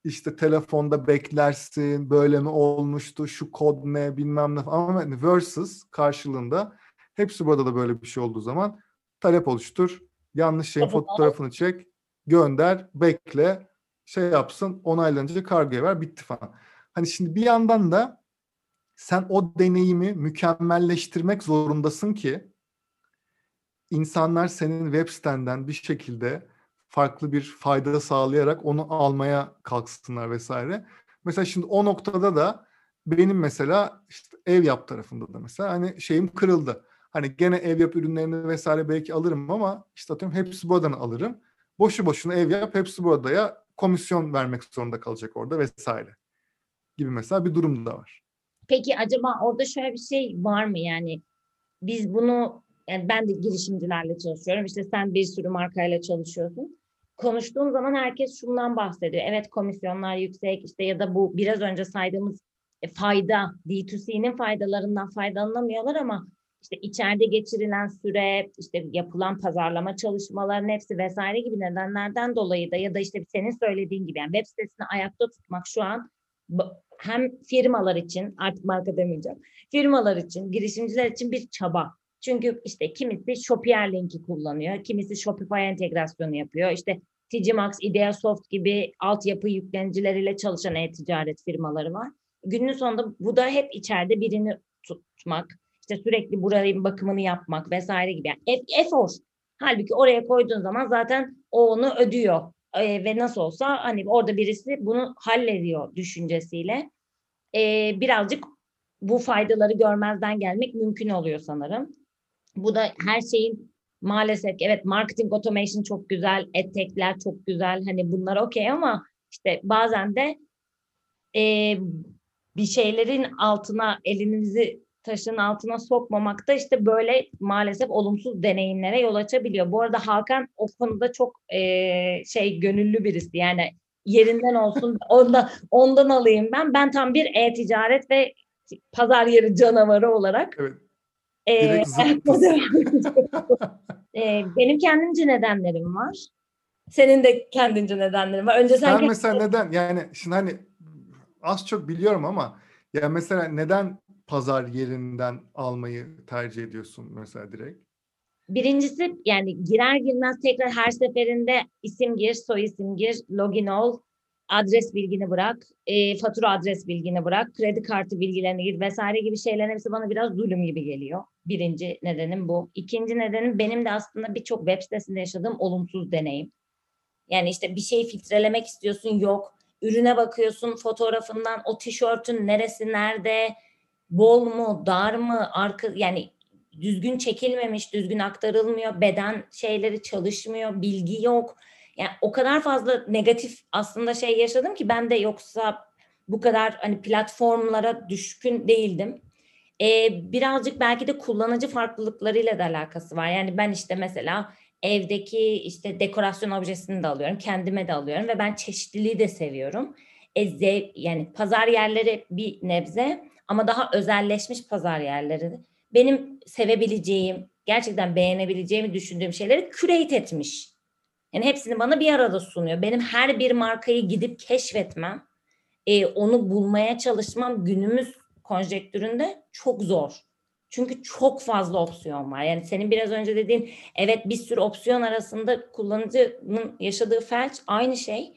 İşte telefonda beklersin, böyle mi olmuştu, şu kod ne bilmem ne ama versus karşılığında hepsi burada da böyle bir şey olduğu zaman talep oluştur, yanlış şeyin fotoğrafını çek, gönder, bekle, şey yapsın, onaylanınca kargoya ver, bitti falan. Hani şimdi bir yandan da sen o deneyimi mükemmelleştirmek zorundasın ki insanlar senin web sitenden bir şekilde farklı bir fayda sağlayarak onu almaya kalksınlar vesaire. Mesela şimdi o noktada da benim mesela işte ev yap tarafında da mesela hani şeyim kırıldı. Hani gene ev yap ürünlerini vesaire belki alırım ama işte atıyorum hepsi buradan alırım. Boşu boşuna ev yap hepsi burada ya komisyon vermek zorunda kalacak orada vesaire gibi mesela bir durum da var. Peki acaba orada şöyle bir şey var mı yani biz bunu yani ben de girişimcilerle çalışıyorum işte sen bir sürü markayla çalışıyorsun. Konuştuğum zaman herkes şundan bahsediyor. Evet komisyonlar yüksek işte ya da bu biraz önce saydığımız e, fayda D2C'nin faydalarından faydalanamıyorlar ama işte içeride geçirilen süre, işte yapılan pazarlama çalışmalarının hepsi vesaire gibi nedenlerden dolayı da ya da işte senin söylediğin gibi yani web sitesini ayakta tutmak şu an hem firmalar için artık marka demeyeceğim. Firmalar için, girişimciler için bir çaba. Çünkü işte kimisi Shopier linki kullanıyor, kimisi Shopify entegrasyonu yapıyor. İşte TG Max, Ideasoft gibi altyapı yüklenicileriyle çalışan e-ticaret firmaları var. Günün sonunda bu da hep içeride birini tutmak, işte sürekli buranın bakımını yapmak vesaire gibi. Yani efor. Halbuki oraya koyduğun zaman zaten o onu ödüyor e, ve nasıl olsa hani orada birisi bunu hallediyor düşüncesiyle e, birazcık bu faydaları görmezden gelmek mümkün oluyor sanırım. Bu da her şeyin maalesef evet marketing automation çok güzel, edtekler çok güzel hani bunlar okey ama işte bazen de e, bir şeylerin altına elinizi taşın altına sokmamak da işte böyle maalesef olumsuz deneyimlere yol açabiliyor. Bu arada Hakan o konuda çok e, şey gönüllü birisi yani yerinden olsun ondan, ondan alayım ben. Ben tam bir e-ticaret ve pazar yeri canavarı olarak. Evet. Ee, ee, benim kendimce nedenlerim var. Senin de kendince nedenlerin var. Önce sen ben mesela neden yani şimdi hani az çok biliyorum ama ya mesela neden pazar yerinden almayı tercih ediyorsun mesela direkt? Birincisi yani girer girmez tekrar her seferinde isim gir, soy isim gir, login ol, adres bilgini bırak, e, fatura adres bilgini bırak, kredi kartı bilgilerini gir vesaire gibi şeylerin hepsi bana biraz zulüm gibi geliyor. Birinci nedenim bu. İkinci nedenim benim de aslında birçok web sitesinde yaşadığım olumsuz deneyim. Yani işte bir şeyi filtrelemek istiyorsun yok. Ürüne bakıyorsun fotoğrafından o tişörtün neresi nerede, bol mu, dar mı, arka yani düzgün çekilmemiş, düzgün aktarılmıyor, beden şeyleri çalışmıyor, bilgi yok. Yani o kadar fazla negatif aslında şey yaşadım ki ben de yoksa bu kadar hani platformlara düşkün değildim. Ee, birazcık belki de kullanıcı farklılıklarıyla da alakası var. Yani ben işte mesela evdeki işte dekorasyon objesini de alıyorum, kendime de alıyorum ve ben çeşitliliği de seviyorum. E, zev, yani pazar yerleri bir nebze ama daha özelleşmiş pazar yerleri benim sevebileceğim, gerçekten beğenebileceğimi düşündüğüm şeyleri curate etmiş. Yani hepsini bana bir arada sunuyor. Benim her bir markayı gidip keşfetmem e, onu bulmaya çalışmam günümüz konjektüründe çok zor. Çünkü çok fazla opsiyon var. Yani senin biraz önce dediğin evet bir sürü opsiyon arasında kullanıcının yaşadığı felç aynı şey.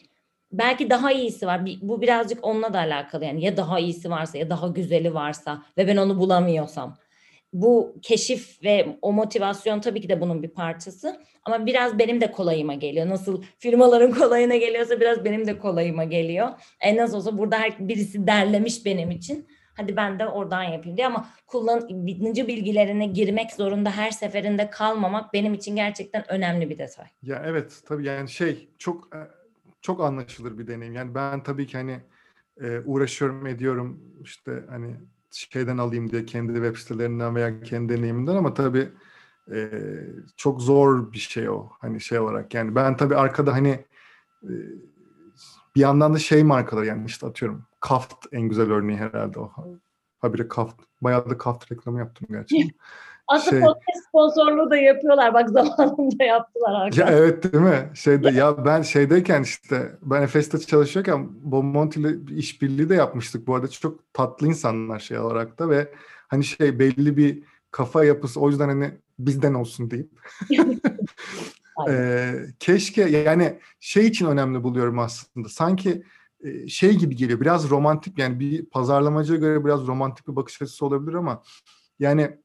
Belki daha iyisi var. Bu birazcık onunla da alakalı. Yani ya daha iyisi varsa ya daha güzeli varsa ve ben onu bulamıyorsam. Bu keşif ve o motivasyon tabii ki de bunun bir parçası. Ama biraz benim de kolayıma geliyor. Nasıl firmaların kolayına geliyorsa biraz benim de kolayıma geliyor. En az olsa burada her birisi derlemiş benim için Hadi ben de oradan yapayım diye ama kullanıcı bilgilerine girmek zorunda her seferinde kalmamak benim için gerçekten önemli bir detay. Ya evet tabii yani şey çok e, çok anlaşılır bir deneyim. Yani ben tabii ki hani e, uğraşıyorum ediyorum işte hani şeyden alayım diye kendi web sitelerinden veya kendi deneyimimden ama tabii e, çok zor bir şey o hani şey olarak yani ben tabii arkada hani e, bir yandan da şey markalar yani işte atıyorum Kaft en güzel örneği herhalde o. Habire Kaft. Bayağı da Kaft reklamı yaptım gerçekten. Aslında şey, podcast sponsorluğu da yapıyorlar. Bak zamanında yaptılar arkadaşlar. Ya evet değil mi? Şeyde ya ben şeydeyken işte ben Efes'te çalışıyorken Bomonti ile işbirliği de yapmıştık. Bu arada çok tatlı insanlar şey olarak da ve hani şey belli bir kafa yapısı o yüzden hani bizden olsun deyip. ee, keşke yani şey için önemli buluyorum aslında. Sanki şey gibi geliyor. Biraz romantik yani bir pazarlamacıya göre biraz romantik bir bakış açısı olabilir ama yani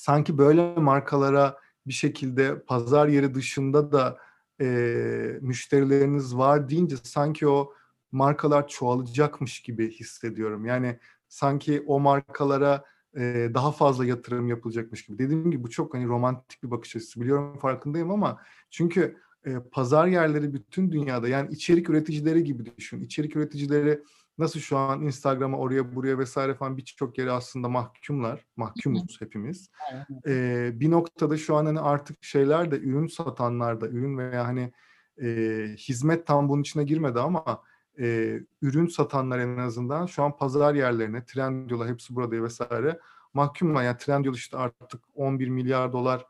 sanki böyle markalara bir şekilde pazar yeri dışında da e, müşterileriniz var deyince sanki o markalar çoğalacakmış gibi hissediyorum. Yani sanki o markalara e, daha fazla yatırım yapılacakmış gibi. Dediğim gibi bu çok hani romantik bir bakış açısı. Biliyorum farkındayım ama çünkü e, pazar yerleri bütün dünyada yani içerik üreticileri gibi düşün. İçerik üreticileri nasıl şu an Instagram'a oraya buraya vesaire falan birçok yere aslında mahkumlar. Mahkumuz hepimiz. E, bir noktada şu an hani artık şeyler de ürün satanlar da ürün veya hani e, hizmet tam bunun içine girmedi ama e, ürün satanlar en azından şu an pazar yerlerine Trendyol'a hepsi burada vesaire mahkumlar. Yani Trendyol işte artık 11 milyar dolar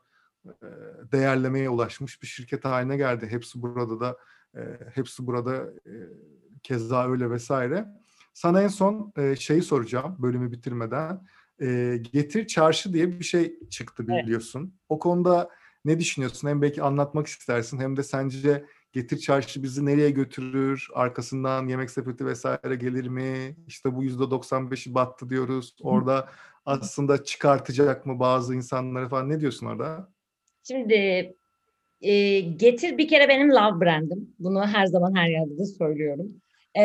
değerlemeye ulaşmış bir şirket haline geldi. Hepsi burada da hepsi burada keza öyle vesaire. Sana en son şeyi soracağım bölümü bitirmeden. Getir Çarşı diye bir şey çıktı biliyorsun. Evet. O konuda ne düşünüyorsun? Hem belki anlatmak istersin hem de sence Getir Çarşı bizi nereye götürür? Arkasından yemek sepeti vesaire gelir mi? İşte bu yüzde 95'i battı diyoruz. Orada aslında çıkartacak mı bazı insanları falan? Ne diyorsun orada? Şimdi e, Getir bir kere benim love brandım. Bunu her zaman her yerde de söylüyorum. E,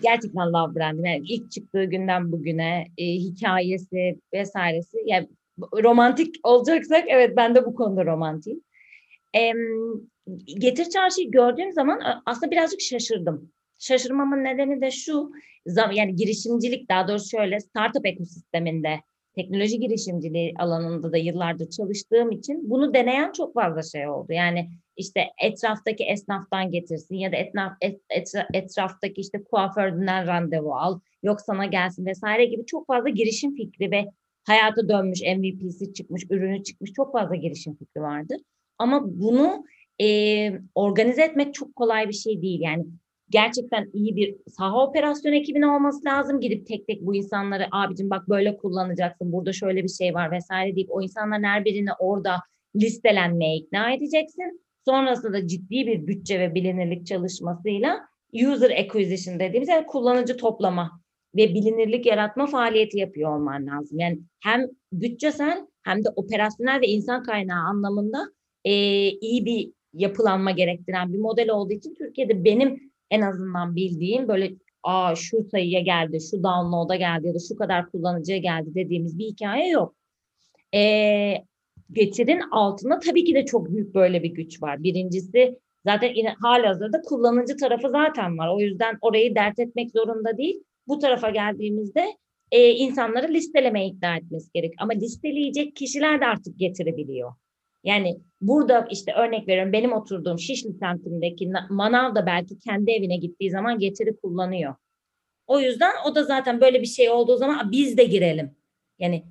gerçekten love brandım. Yani ilk çıktığı günden bugüne e, hikayesi vesairesi. Yani romantik olacaksak evet ben de bu konuda romantiyim. E, Getir Çarşı'yı gördüğüm zaman aslında birazcık şaşırdım. Şaşırmamın nedeni de şu, yani girişimcilik daha doğrusu şöyle startup ekosisteminde teknoloji girişimciliği alanında da yıllardır çalıştığım için bunu deneyen çok fazla şey oldu. Yani işte etraftaki esnaftan getirsin ya da etraf, et, et, etraftaki işte kuaförden randevu al, yok sana gelsin vesaire gibi çok fazla girişim fikri ve hayata dönmüş MVP'si çıkmış, ürünü çıkmış çok fazla girişim fikri vardır. Ama bunu e, organize etmek çok kolay bir şey değil. Yani gerçekten iyi bir saha operasyon ekibine olması lazım. Gidip tek tek bu insanları abicim bak böyle kullanacaksın, burada şöyle bir şey var vesaire deyip o insanların her birini orada listelenmeye ikna edeceksin. Sonrasında da ciddi bir bütçe ve bilinirlik çalışmasıyla user acquisition dediğimiz yani kullanıcı toplama ve bilinirlik yaratma faaliyeti yapıyor olman lazım. Yani hem bütçesel hem de operasyonel ve insan kaynağı anlamında e, iyi bir yapılanma gerektiren bir model olduğu için Türkiye'de benim en azından bildiğim böyle aa şu sayıya geldi, şu download'a geldi ya da şu kadar kullanıcıya geldi dediğimiz bir hikaye yok. Ee, getirin altında tabii ki de çok büyük böyle bir güç var. Birincisi zaten halihazırda kullanıcı tarafı zaten var. O yüzden orayı dert etmek zorunda değil. Bu tarafa geldiğimizde e, insanları listelemeye ikna etmesi gerek. Ama listeleyecek kişiler de artık getirebiliyor. Yani burada işte örnek veriyorum benim oturduğum Şişli semtindeki manav da belki kendi evine gittiği zaman getiri kullanıyor. O yüzden o da zaten böyle bir şey olduğu zaman biz de girelim. Yani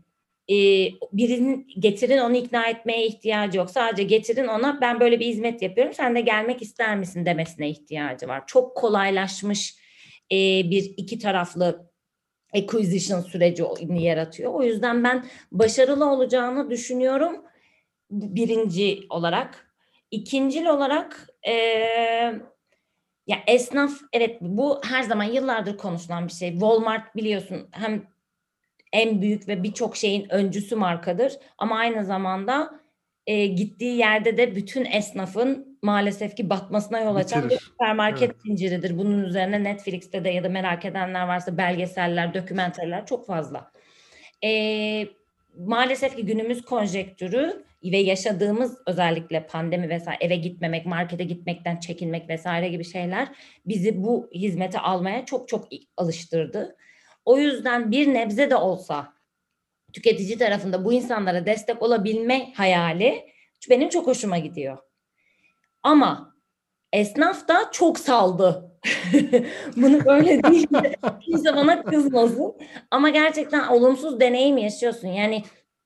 e, birinin getirin onu ikna etmeye ihtiyacı yok. Sadece getirin ona ben böyle bir hizmet yapıyorum sen de gelmek ister misin demesine ihtiyacı var. Çok kolaylaşmış e, bir iki taraflı acquisition süreci yaratıyor. O yüzden ben başarılı olacağını düşünüyorum birinci olarak. İkincil olarak e, ya esnaf evet bu her zaman yıllardır konuşulan bir şey. Walmart biliyorsun hem en büyük ve birçok şeyin öncüsü markadır ama aynı zamanda e, gittiği yerde de bütün esnafın maalesef ki batmasına yol açan Bitirir. bir süpermarket Evet. zinciridir. Bunun üzerine Netflix'te de ya da merak edenler varsa belgeseller, dokümenterler çok fazla. E, maalesef ki günümüz konjektürü ve yaşadığımız özellikle pandemi vesaire eve gitmemek, markete gitmekten çekinmek vesaire gibi şeyler bizi bu hizmeti almaya çok çok alıştırdı. O yüzden bir nebze de olsa tüketici tarafında bu insanlara destek olabilme hayali benim çok hoşuma gidiyor. Ama esnaf da çok saldı. Bunu böyle değil de kimse bana kızmasın. Ama gerçekten olumsuz deneyim yaşıyorsun. Yani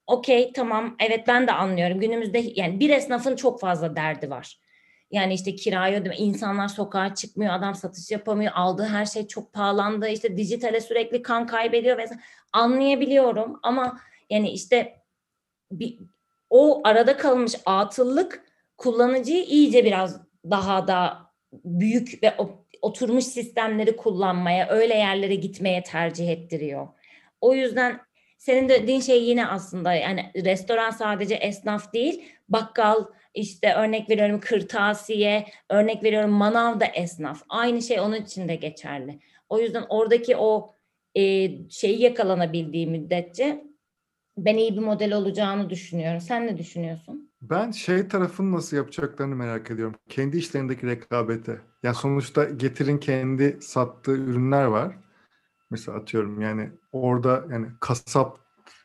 okey tamam evet ben de anlıyorum. Günümüzde yani bir esnafın çok fazla derdi var. Yani işte kirayı ödeme, insanlar sokağa çıkmıyor, adam satış yapamıyor, aldığı her şey çok pahalandı, işte dijitale sürekli kan kaybediyor vesaire. Anlayabiliyorum ama yani işte bir, o arada kalmış atıllık kullanıcıyı iyice biraz daha da büyük ve oturmuş sistemleri kullanmaya, öyle yerlere gitmeye tercih ettiriyor. O yüzden senin dediğin şey yine aslında yani restoran sadece esnaf değil, bakkal, işte örnek veriyorum kırtasiye, örnek veriyorum manav da esnaf. Aynı şey onun için de geçerli. O yüzden oradaki o e, şeyi yakalanabildiği müddetçe ben iyi bir model olacağını düşünüyorum. Sen ne düşünüyorsun? Ben şey tarafını nasıl yapacaklarını merak ediyorum. Kendi işlerindeki rekabete. Yani sonuçta Getir'in kendi sattığı ürünler var. Mesela atıyorum yani orada yani kasap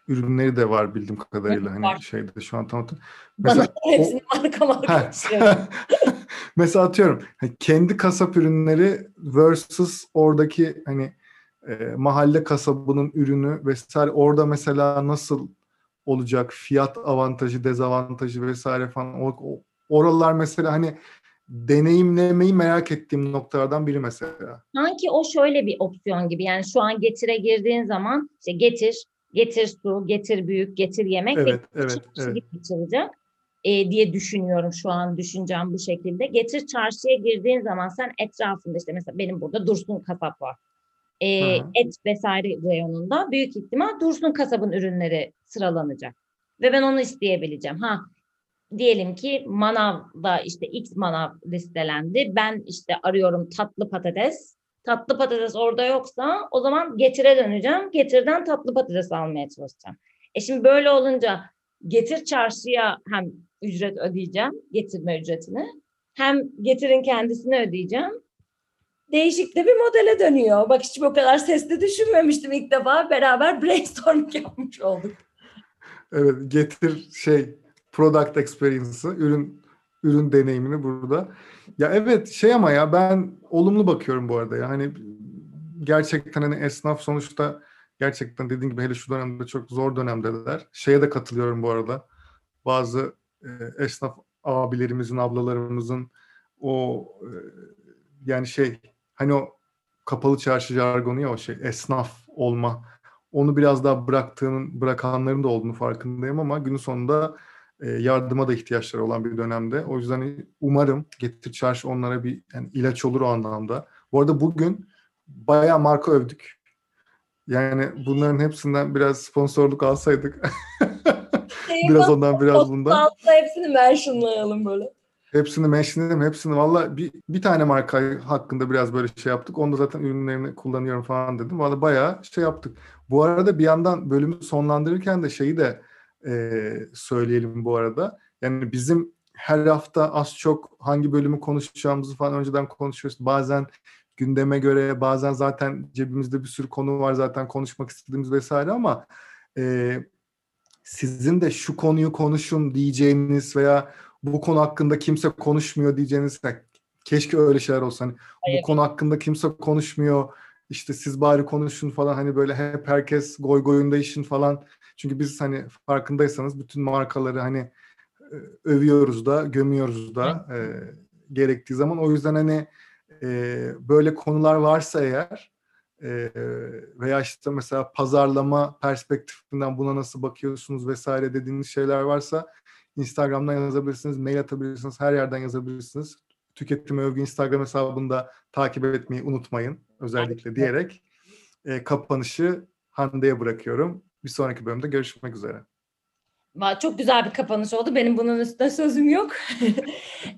ürünleri de var bildiğim kadarıyla. Hani var. şeyde şu an tam Mesela Bana hepsini marka marka Mesela atıyorum hani kendi kasap ürünleri versus oradaki hani e, mahalle kasabının ürünü vesaire orada mesela nasıl olacak fiyat avantajı dezavantajı vesaire falan o, o, oralar mesela hani deneyimlemeyi merak ettiğim noktalardan biri mesela. Sanki o şöyle bir opsiyon gibi yani şu an getire girdiğin zaman işte getir, getir su, getir büyük, getir yemek Evet, ve evet, evet. açılacak e, diye düşünüyorum şu an düşüncem bu şekilde. Getir çarşıya girdiğin zaman sen etrafında işte mesela benim burada Dursun kasap var. E, et vesaire reyonunda büyük ihtimal Dursun kasabın ürünleri sıralanacak. Ve ben onu isteyebileceğim. Ha diyelim ki manavda işte X manav listelendi. Ben işte arıyorum tatlı patates. Tatlı patates orada yoksa o zaman getire döneceğim. Getirden tatlı patates almaya çalışacağım. E şimdi böyle olunca getir çarşıya hem ücret ödeyeceğim, getirme ücretini. Hem getirin kendisini ödeyeceğim. Değişik de bir modele dönüyor. Bak hiç bu kadar sesli düşünmemiştim ilk defa. Beraber brainstorming yapmış olduk. Evet getir şey product experience'ı ürün ürün deneyimini burada. Ya evet şey ama ya ben olumlu bakıyorum bu arada ya hani gerçekten hani esnaf sonuçta gerçekten dediğim gibi hele şu dönemde çok zor dönemdeler. Şeye de katılıyorum bu arada. Bazı e, esnaf abilerimizin, ablalarımızın o e, yani şey hani o kapalı çarşı jargonu ya o şey esnaf olma. Onu biraz daha bıraktığının bırakanların da olduğunu farkındayım ama günün sonunda e, yardıma da ihtiyaçları olan bir dönemde. O yüzden umarım Getir Çarşı onlara bir yani ilaç olur o anlamda. Bu arada bugün bayağı marka övdük. Yani bunların hepsinden biraz sponsorluk alsaydık. biraz ondan biraz bundan. Altta hepsini mentionlayalım böyle. Hepsini mentionledim. Hepsini valla bir, bir tane marka hakkında biraz böyle şey yaptık. Onu da zaten ürünlerini kullanıyorum falan dedim. Valla bayağı şey yaptık. Bu arada bir yandan bölümü sonlandırırken de şeyi de e, söyleyelim bu arada. Yani bizim her hafta az çok hangi bölümü konuşacağımızı falan önceden konuşuyoruz. Bazen gündeme göre bazen zaten cebimizde bir sürü konu var zaten konuşmak istediğimiz vesaire ama e, sizin de şu konuyu konuşun diyeceğiniz veya bu konu hakkında kimse konuşmuyor diyeceğiniz keşke öyle şeyler olsa. Hani bu konu hakkında kimse konuşmuyor işte siz bari konuşun falan hani böyle hep herkes goy goyunda işin falan. Çünkü biz hani farkındaysanız bütün markaları hani övüyoruz da gömüyoruz da e, gerektiği zaman. O yüzden hani e, böyle konular varsa eğer e, veya işte mesela pazarlama perspektifinden buna nasıl bakıyorsunuz vesaire dediğiniz şeyler varsa Instagram'dan yazabilirsiniz, mail atabilirsiniz, her yerden yazabilirsiniz. Tüketim Övgü Instagram hesabında takip etmeyi unutmayın özellikle diyerek e, kapanışı Hande'ye bırakıyorum. Bir sonraki bölümde görüşmek üzere. Çok güzel bir kapanış oldu. Benim bunun üstüne sözüm yok.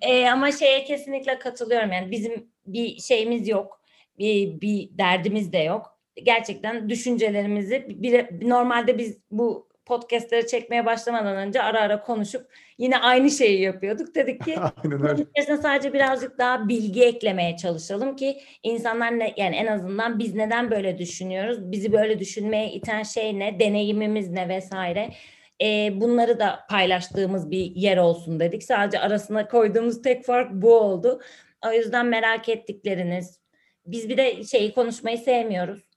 Eee, ama şeye kesinlikle katılıyorum. Yani bizim bir şeyimiz yok. Bir, bir derdimiz de yok. Gerçekten düşüncelerimizi bir, normalde biz bu podcastleri çekmeye başlamadan önce ara ara konuşup yine aynı şeyi yapıyorduk. Dedik ki içerisine sadece birazcık daha bilgi eklemeye çalışalım ki insanlar ne yani en azından biz neden böyle düşünüyoruz? Bizi böyle düşünmeye iten şey ne? Deneyimimiz ne vesaire? Ee, bunları da paylaştığımız bir yer olsun dedik. Sadece arasına koyduğumuz tek fark bu oldu. O yüzden merak ettikleriniz. Biz bir de şeyi konuşmayı sevmiyoruz.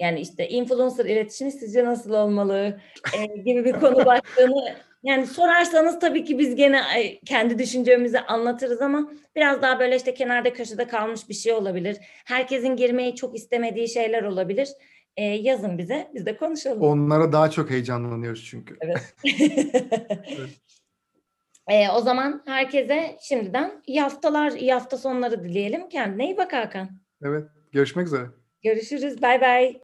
Yani işte influencer iletişimi sizce nasıl olmalı e, gibi bir konu başlığını yani sorarsanız tabii ki biz gene kendi düşüncemizi anlatırız ama biraz daha böyle işte kenarda köşede kalmış bir şey olabilir. Herkesin girmeyi çok istemediği şeyler olabilir. E, yazın bize, biz de konuşalım. Onlara daha çok heyecanlanıyoruz çünkü. Evet. E, o zaman herkese şimdiden iyi haftalar, iyi hafta sonları dileyelim. Kendine iyi bak Hakan. Evet, görüşmek üzere. Görüşürüz. Bay bay.